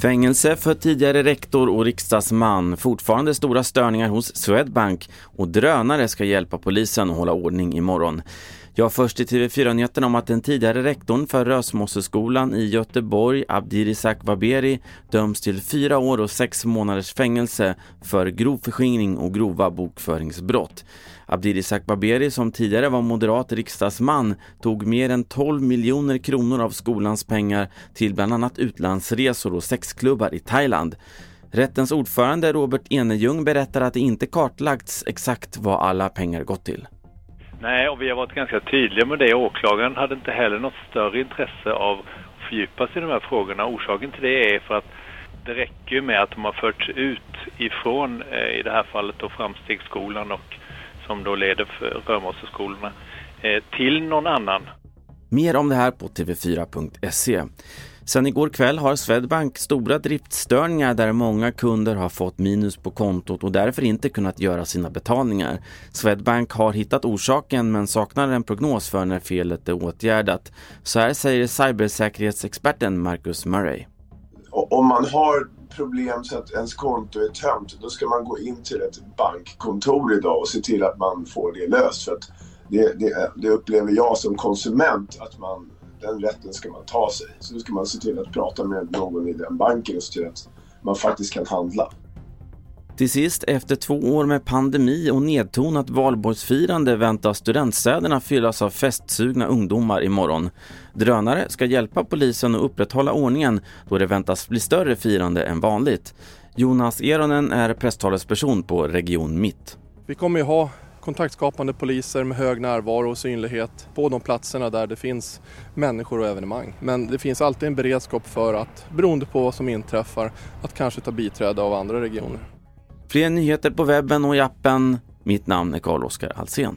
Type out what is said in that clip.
Fängelse för tidigare rektor och riksdagsman, fortfarande stora störningar hos Swedbank och drönare ska hjälpa polisen att hålla ordning imorgon. Jag först i TV4-nyheterna om att den tidigare rektorn för Rösmosseskolan i Göteborg, Abdirizak Waberi, döms till fyra år och sex månaders fängelse för grov förskingring och grova bokföringsbrott. Abdirizak Baberi som tidigare var moderat riksdagsman tog mer än 12 miljoner kronor av skolans pengar till bland annat utlandsresor och sexklubbar i Thailand. Rättens ordförande Robert Enejung berättar att det inte kartlagts exakt vad alla pengar gått till. Nej, och vi har varit ganska tydliga med det. Åklagaren hade inte heller något större intresse av att fördjupa sig i de här frågorna. Orsaken till det är för att det räcker med att de har förts ut ifrån, eh, i det här fallet då Framstegsskolan och som då leder för Rörmosseskolorna, eh, till någon annan. Mer om det här på tv4.se. Sen igår kväll har Swedbank stora driftstörningar där många kunder har fått minus på kontot och därför inte kunnat göra sina betalningar. Swedbank har hittat orsaken men saknar en prognos för när felet är åtgärdat. Så här säger cybersäkerhetsexperten Marcus Murray. Om man har problem så att ens konto är tömt, då ska man gå in till ett bankkontor idag och se till att man får det löst. För att det, det, det upplever jag som konsument att man den rätten ska man ta sig. Så då ska man se till att prata med någon i den banken och se till att man faktiskt kan handla. Till sist, efter två år med pandemi och nedtonat valborgsfirande väntas studentstäderna fyllas av festsugna ungdomar imorgon. Drönare ska hjälpa polisen att upprätthålla ordningen då det väntas bli större firande än vanligt. Jonas Eronen är presstalesperson på Region Mitt. Vi kommer ju ha kontaktskapande poliser med hög närvaro och synlighet på de platserna där det finns människor och evenemang. Men det finns alltid en beredskap för att, beroende på vad som inträffar, att kanske ta biträde av andra regioner. Fler nyheter på webben och i appen. Mitt namn är Carl-Oskar Alsen.